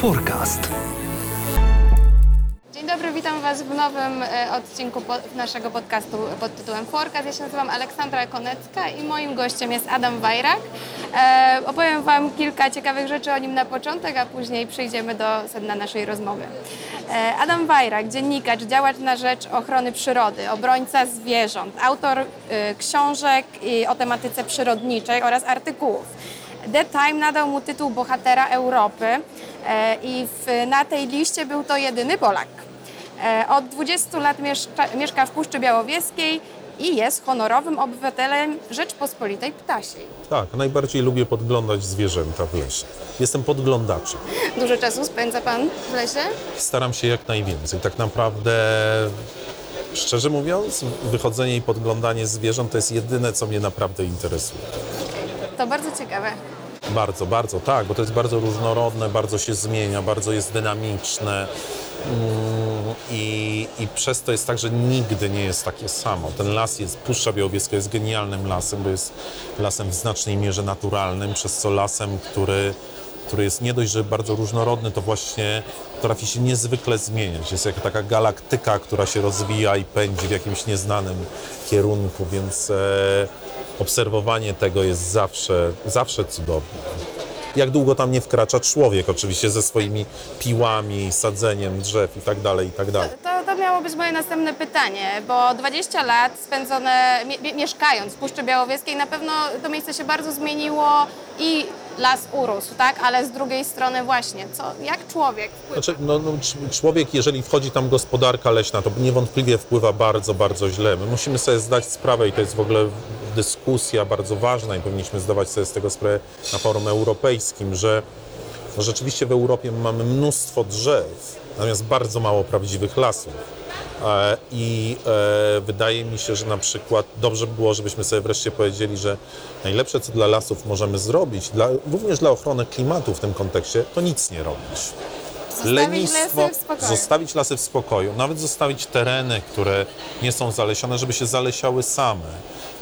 Forecast. Dzień dobry, witam Was w nowym e, odcinku naszego podcastu pod tytułem Forecast. Ja się nazywam Aleksandra Konecka i moim gościem jest Adam Wajrak. E, opowiem Wam kilka ciekawych rzeczy o nim na początek, a później przejdziemy do sedna naszej rozmowy. E, Adam Wajrak, dziennikarz, działacz na rzecz ochrony przyrody, obrońca zwierząt, autor książek i o tematyce przyrodniczej oraz artykułów. The Time nadał mu tytuł Bohatera Europy i w, na tej liście był to jedyny Polak. E, Od 20 lat mieszka, mieszka w Puszczy Białowieskiej i jest honorowym obywatelem Rzeczpospolitej Ptasiej. Tak, najbardziej lubię podglądać zwierzęta w lesie. Jestem podglądaczem. Dużo czasu spędza Pan w lesie? Staram się jak najwięcej. Tak naprawdę, szczerze mówiąc, wychodzenie i podglądanie zwierząt to jest jedyne, co mnie naprawdę interesuje. To bardzo ciekawe. Bardzo, bardzo, tak, bo to jest bardzo różnorodne, bardzo się zmienia, bardzo jest dynamiczne. Mm, I, I przez to jest tak, że nigdy nie jest takie samo. Ten las jest, Puszcza Białowieska jest genialnym lasem, bo jest lasem w znacznej mierze naturalnym, przez co lasem, który, który jest nie dość, że bardzo różnorodny, to właśnie potrafi się niezwykle zmieniać. Jest jak taka galaktyka, która się rozwija i pędzi w jakimś nieznanym kierunku, więc e, obserwowanie tego jest zawsze, zawsze cudowne jak długo tam nie wkracza człowiek, oczywiście ze swoimi piłami, sadzeniem drzew i tak dalej, i tak dalej. To, to miało być moje następne pytanie, bo 20 lat spędzone mie- mie- mieszkając w Puszczy Białowieskiej, na pewno to miejsce się bardzo zmieniło i las urósł, tak? Ale z drugiej strony właśnie, co, jak człowiek wpływa? Znaczy, no, no, cz- człowiek, jeżeli wchodzi tam gospodarka leśna, to niewątpliwie wpływa bardzo, bardzo źle. My musimy sobie zdać sprawę i to jest w ogóle dyskusja bardzo ważna i powinniśmy zdawać sobie z tego sprawę na forum europejskim, że no, rzeczywiście w Europie mamy mnóstwo drzew, natomiast bardzo mało prawdziwych lasów. E, I e, wydaje mi się, że na przykład dobrze by było, żebyśmy sobie wreszcie powiedzieli, że najlepsze, co dla lasów możemy zrobić, dla, również dla ochrony klimatu w tym kontekście, to nic nie robić Zostawić lasy w spokoju. zostawić lasy w spokoju, nawet zostawić tereny, które nie są zalesione, żeby się zalesiały same.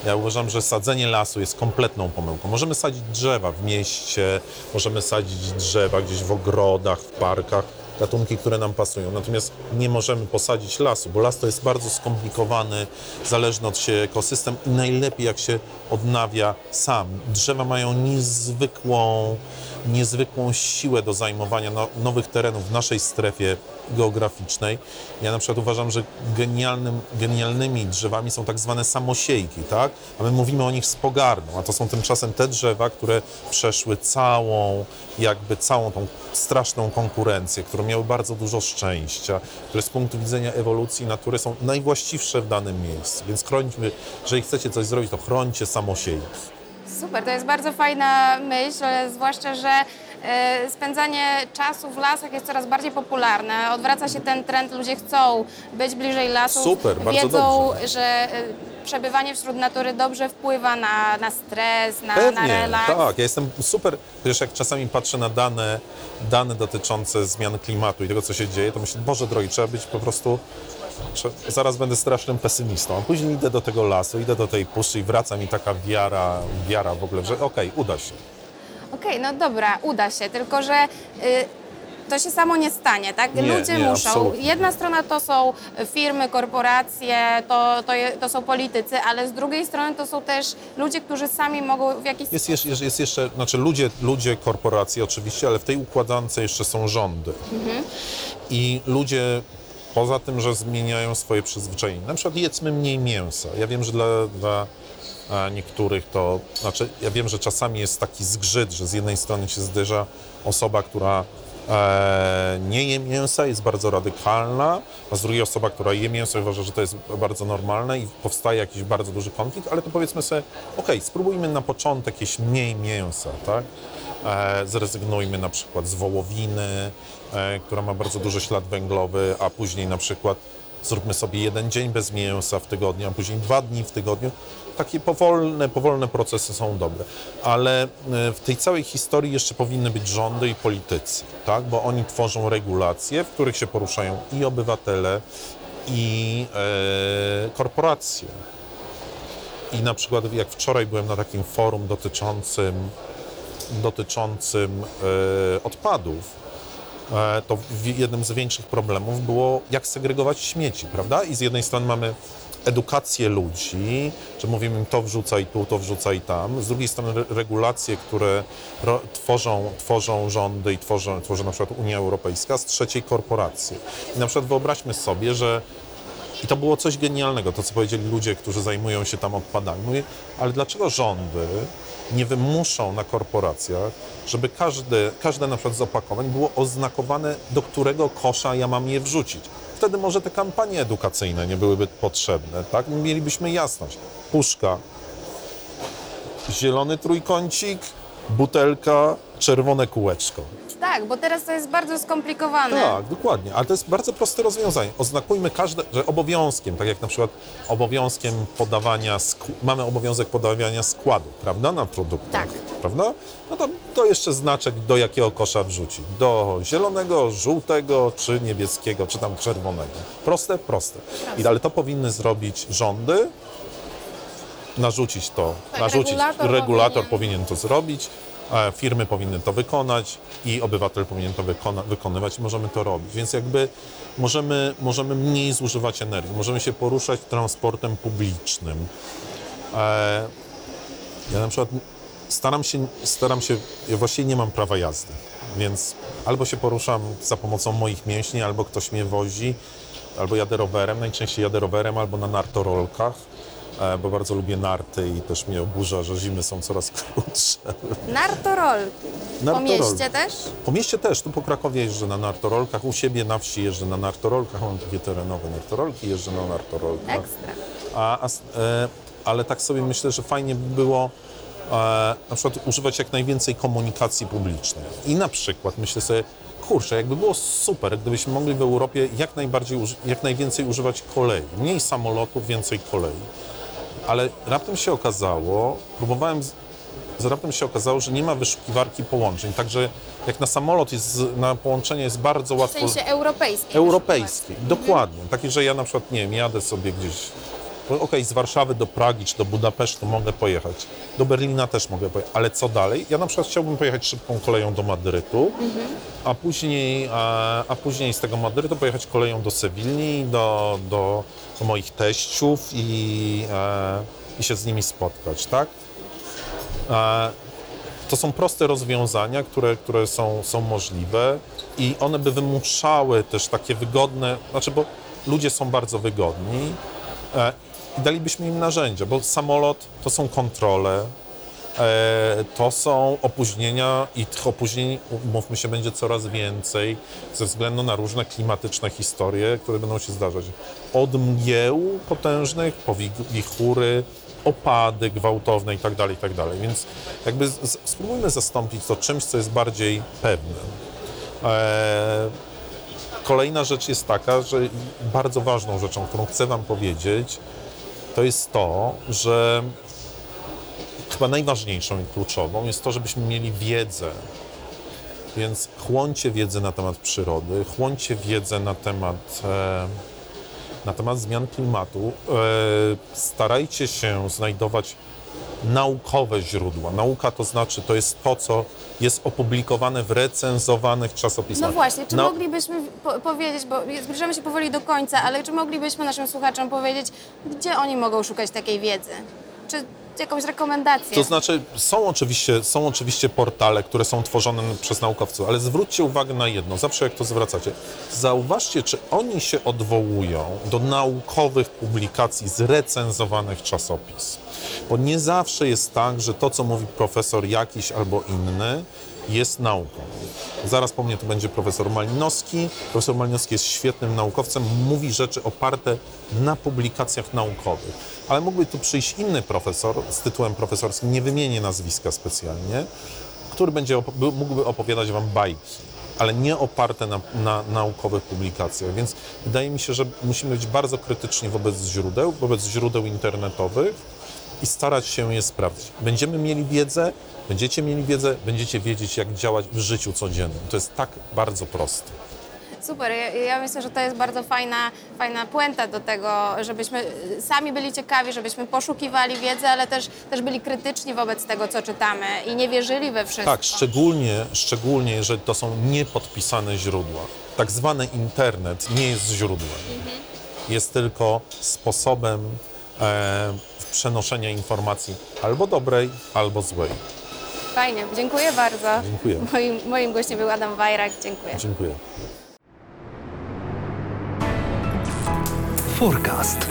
Ja uważam, że sadzenie lasu jest kompletną pomyłką. Możemy sadzić drzewa w mieście, możemy sadzić drzewa gdzieś w ogrodach, w parkach, gatunki, które nam pasują. Natomiast nie możemy posadzić lasu, bo las to jest bardzo skomplikowany, zależny od siebie ekosystem i najlepiej jak się odnawia sam. Drzewa mają niezwykłą, niezwykłą siłę do zajmowania no, nowych terenów w naszej strefie geograficznej. Ja na przykład uważam, że genialnym, genialnymi drzewami są tak zwane samosiejki, tak? A my mówimy o nich z pogardą, a to są tymczasem te drzewa, które przeszły całą, jakby całą tą straszną konkurencję, które miały bardzo dużo szczęścia, które z punktu widzenia ewolucji natury są najwłaściwsze w danym miejscu. Więc chrońmy, jeżeli chcecie coś zrobić, to chrońcie samosiejki. Super, to jest bardzo fajna myśl, zwłaszcza, że spędzanie czasu w lasach jest coraz bardziej popularne. Odwraca się ten trend, ludzie chcą być bliżej lasów. Super, bardzo Wiedzą, dobrze. że e, przebywanie wśród natury dobrze wpływa na, na stres, na, na Pewnie, relaks. tak. Ja jestem super, wiesz, jak czasami patrzę na dane, dane dotyczące zmian klimatu i tego, co się dzieje, to myślę, Boże drogi, trzeba być po prostu, zaraz będę strasznym pesymistą. A później idę do tego lasu, idę do tej puszczy i wraca mi taka wiara, wiara w ogóle, że okej, uda się. Okej, no dobra, uda się, tylko że y, to się samo nie stanie, tak? Nie, Ludzie nie, muszą. absolutnie. Jedna strona to są firmy, korporacje, to, to, je, to są politycy, ale z drugiej strony to są też ludzie, którzy sami mogą w jakiś Jest, jeszcze- jest, jest jeszcze, znaczy ludzie, ludzie, korporacje oczywiście, ale w tej układance jeszcze są rządy. I ludzie, poza tym, że zmieniają swoje przyzwyczajenia, na przykład jedzmy mniej mięsa. Ja wiem, że dla, dla niektórych to, znaczy ja wiem, że czasami jest taki zgrzyt, że z jednej strony się zderza osoba, która e, nie je mięsa, jest bardzo radykalna, a z drugiej osoba, która je mięso uważa, że to jest bardzo normalne i powstaje jakiś bardzo duży konflikt, ale to powiedzmy sobie, okej, spróbujmy na początek jeść mniej mięsa, tak? E, zrezygnujmy na przykład z wołowiny, e, która ma bardzo duży ślad węglowy, a później na przykład zróbmy sobie jeden dzień bez mięsa w tygodniu, a później dwa dni w tygodniu. Takie powolne, powolne procesy są dobre. Ale e, w tej całej historii jeszcze powinny być rządy i politycy, tak? bo oni tworzą regulacje, w których się poruszają i obywatele, i e, korporacje. I na przykład jak wczoraj byłem na takim forum dotyczącym, dotyczącym e, odpadów, to w- jednym z większych problemów było, jak segregować śmieci, prawda? I z jednej strony mamy edukację ludzi, że mówimy im to wrzucaj tu, to wrzucaj tam. Z drugiej strony re- regulacje, które tworzą, tworzą rządy i tworzą, tworzy na przykład Unia Europejska, z trzeciej korporacje. I na przykład wyobraźmy sobie, że i to było coś genialnego, to co powiedzieli ludzie, którzy zajmują się tam odpadami. Mówię, ale dlaczego rządy nie wymuszą na korporacjach, żeby każde, każde na przykład z opakowań było oznakowane, do którego kosza ja mam je wrzucić. Wtedy może te kampanie edukacyjne nie byłyby potrzebne, tak? Mielibyśmy jasność. Puszka, zielony trójkącik, butelka, czerwone kółeczko. Tak, bo teraz to jest bardzo skomplikowane. Tak, dokładnie. Ale to jest bardzo proste rozwiązanie. Oznakujmy każde, że obowiązkiem, tak jak na przykład obowiązkiem podawania, mamy obowiązek podawania składu, prawda, na produkt. Tak. Prawda? No to, to jeszcze znaczek, do jakiego kosza wrzucić. Do zielonego, żółtego, czy niebieskiego, czy tam czerwonego. Proste, proste. I, ale to powinny zrobić rządy, narzucić to, Tak, narzucić, regulator regulator powinien- powinien to zrobić, firmy powinny to wykonać i obywatel powinien to wykona, wykonywać i możemy to robić. Więc jakby możemy, możemy mniej zużywać energii, możemy się poruszać transportem publicznym. E, ja na przykład staram się, staram się, ja właściwie nie mam prawa jazdy, więc albo się poruszam za pomocą moich mięśni, albo ktoś mnie wozi, albo jadę rowerem, najczęściej jadę rowerem albo na nartorolkach, bo bardzo lubię narty i też mnie oburza, że zimy są coraz krótsze. Nartorolki. Po Nartorolki. mieście też? Po mieście też, tu po Krakowie jeżdżę na nartorolkach, u siebie na wsi jeżdżę na nartorolkach, mam takie terenowe nartorolki, jeżdżę na nartorolkach. Ekstra. A, a, s- e, ale tak sobie myślę, że fajnie by było e, na przykład używać jak najwięcej komunikacji publicznej. I na przykład myślę sobie, kurczę, jakby było super, gdybyśmy mogli w Europie jak najbardziej, uży- jak najwięcej używać kolei. Mniej samolotów, więcej kolei. Ale raptem się okazało, próbowałem, z, z raptem się okazało, że nie ma wyszukiwarki połączeń. Także jak na samolot jest, na połączenie jest bardzo W łatwo. sensie europejskiej. Europejskiej, dokładnie. Takie, że ja na przykład, nie wiem, jadę sobie gdzieś, okej, z Warszawy do Pragi czy do Budapesztu mogę pojechać, do Berlina też mogę pojechać, ale co dalej? Ja na przykład chciałbym pojechać szybką koleją do Madrytu, a, później, a, a później z tego Madrytu pojechać koleją do Sewilli, do, do, do moich teściów i, e, i się z nimi spotkać, tak? E, to są proste rozwiązania, które, które są, są możliwe i one by wymuszały też takie wygodne, znaczy, bo ludzie są bardzo wygodni e, i dalibyśmy im narzędzia, bo samolot to są kontrole, e, to są opóźnienia i tych opóźnień, umówmy się, będzie coraz więcej ze względu na różne klimatyczne historie, które będą się zdarzać. Od mgieł potężnych po wi- wichury, opady gwałtowne i tak dalej, i tak. Więc jakby z, spróbujmy zastąpić to czymś, co jest bardziej pewne. E, Kolejna rzecz jest taka, że bardzo ważną rzeczą, którą chcę Wam powiedzieć, to jest to, że chyba najważniejszą i kluczową jest to, żebyśmy mieli wiedzę. Więc chłoncie wiedzę na temat przyrody, chłoncie wiedzę na temat, e, na temat zmian klimatu. E, starajcie się znajdować naukowe źródła. Nauka to znaczy, to jest to, co jest opublikowane w recenzowanych czasopismach. No właśnie, czy moglibyśmy po powiedzieć, bo zbliżamy się powoli do końca, ale czy moglibyśmy naszym słuchaczom powiedzieć, gdzie oni mogą szukać takiej wiedzy? Czy jakąś rekomendację? To znaczy, są oczywiście, są oczywiście portale, które są tworzone przez naukowców, ale zwróćcie uwagę na jedno, zawsze jak to zwracacie. Zauważcie, czy oni się odwołują do naukowych publikacji z recenzowanych czasopism. Bo nie zawsze jest tak, że to, co mówi profesor jakiś albo inny, jest nauką. Zaraz po mnie tu będzie profesor Malinowski. Profesor Malinowski jest świetnym naukowcem, mówi rzeczy oparte na publikacjach naukowych. Ale mógłby tu przyjść inny profesor z tytułem profesorskim, nie wymienię nazwiska specjalnie, który będzie był- mógłby opowiadać wam bajki, ale nie oparte na, na naukowych publikacjach. Więc wydaje mi się, że musimy być bardzo krytyczni wobec źródeł, wobec źródeł internetowych i starać się je sprawdzić. Będziemy mieli wiedzę, będziecie mieli wiedzę, będziecie wiedzieć, jak działać w życiu codziennym. To jest tak bardzo proste. Super, ja, ja myślę, że to jest bardzo fajna, fajna puenta do tego, żebyśmy y, sami byli ciekawi, żebyśmy poszukiwali wiedzy, ale też, też byli krytyczni wobec tego, co czytamy i nie wierzyli we wszystko. Tak, szczególnie, szczególnie jeżeli to są niepodpisane źródła. Tak zwany internet nie jest źródłem. Jest tylko sposobem e, przenoszenia informacji albo dobrej, albo złej. Fajnie, dziękuję bardzo. Dziękuję. Moim, moim gościem był Adam Wajrak, dziękuję. Dziękuję. Forecast.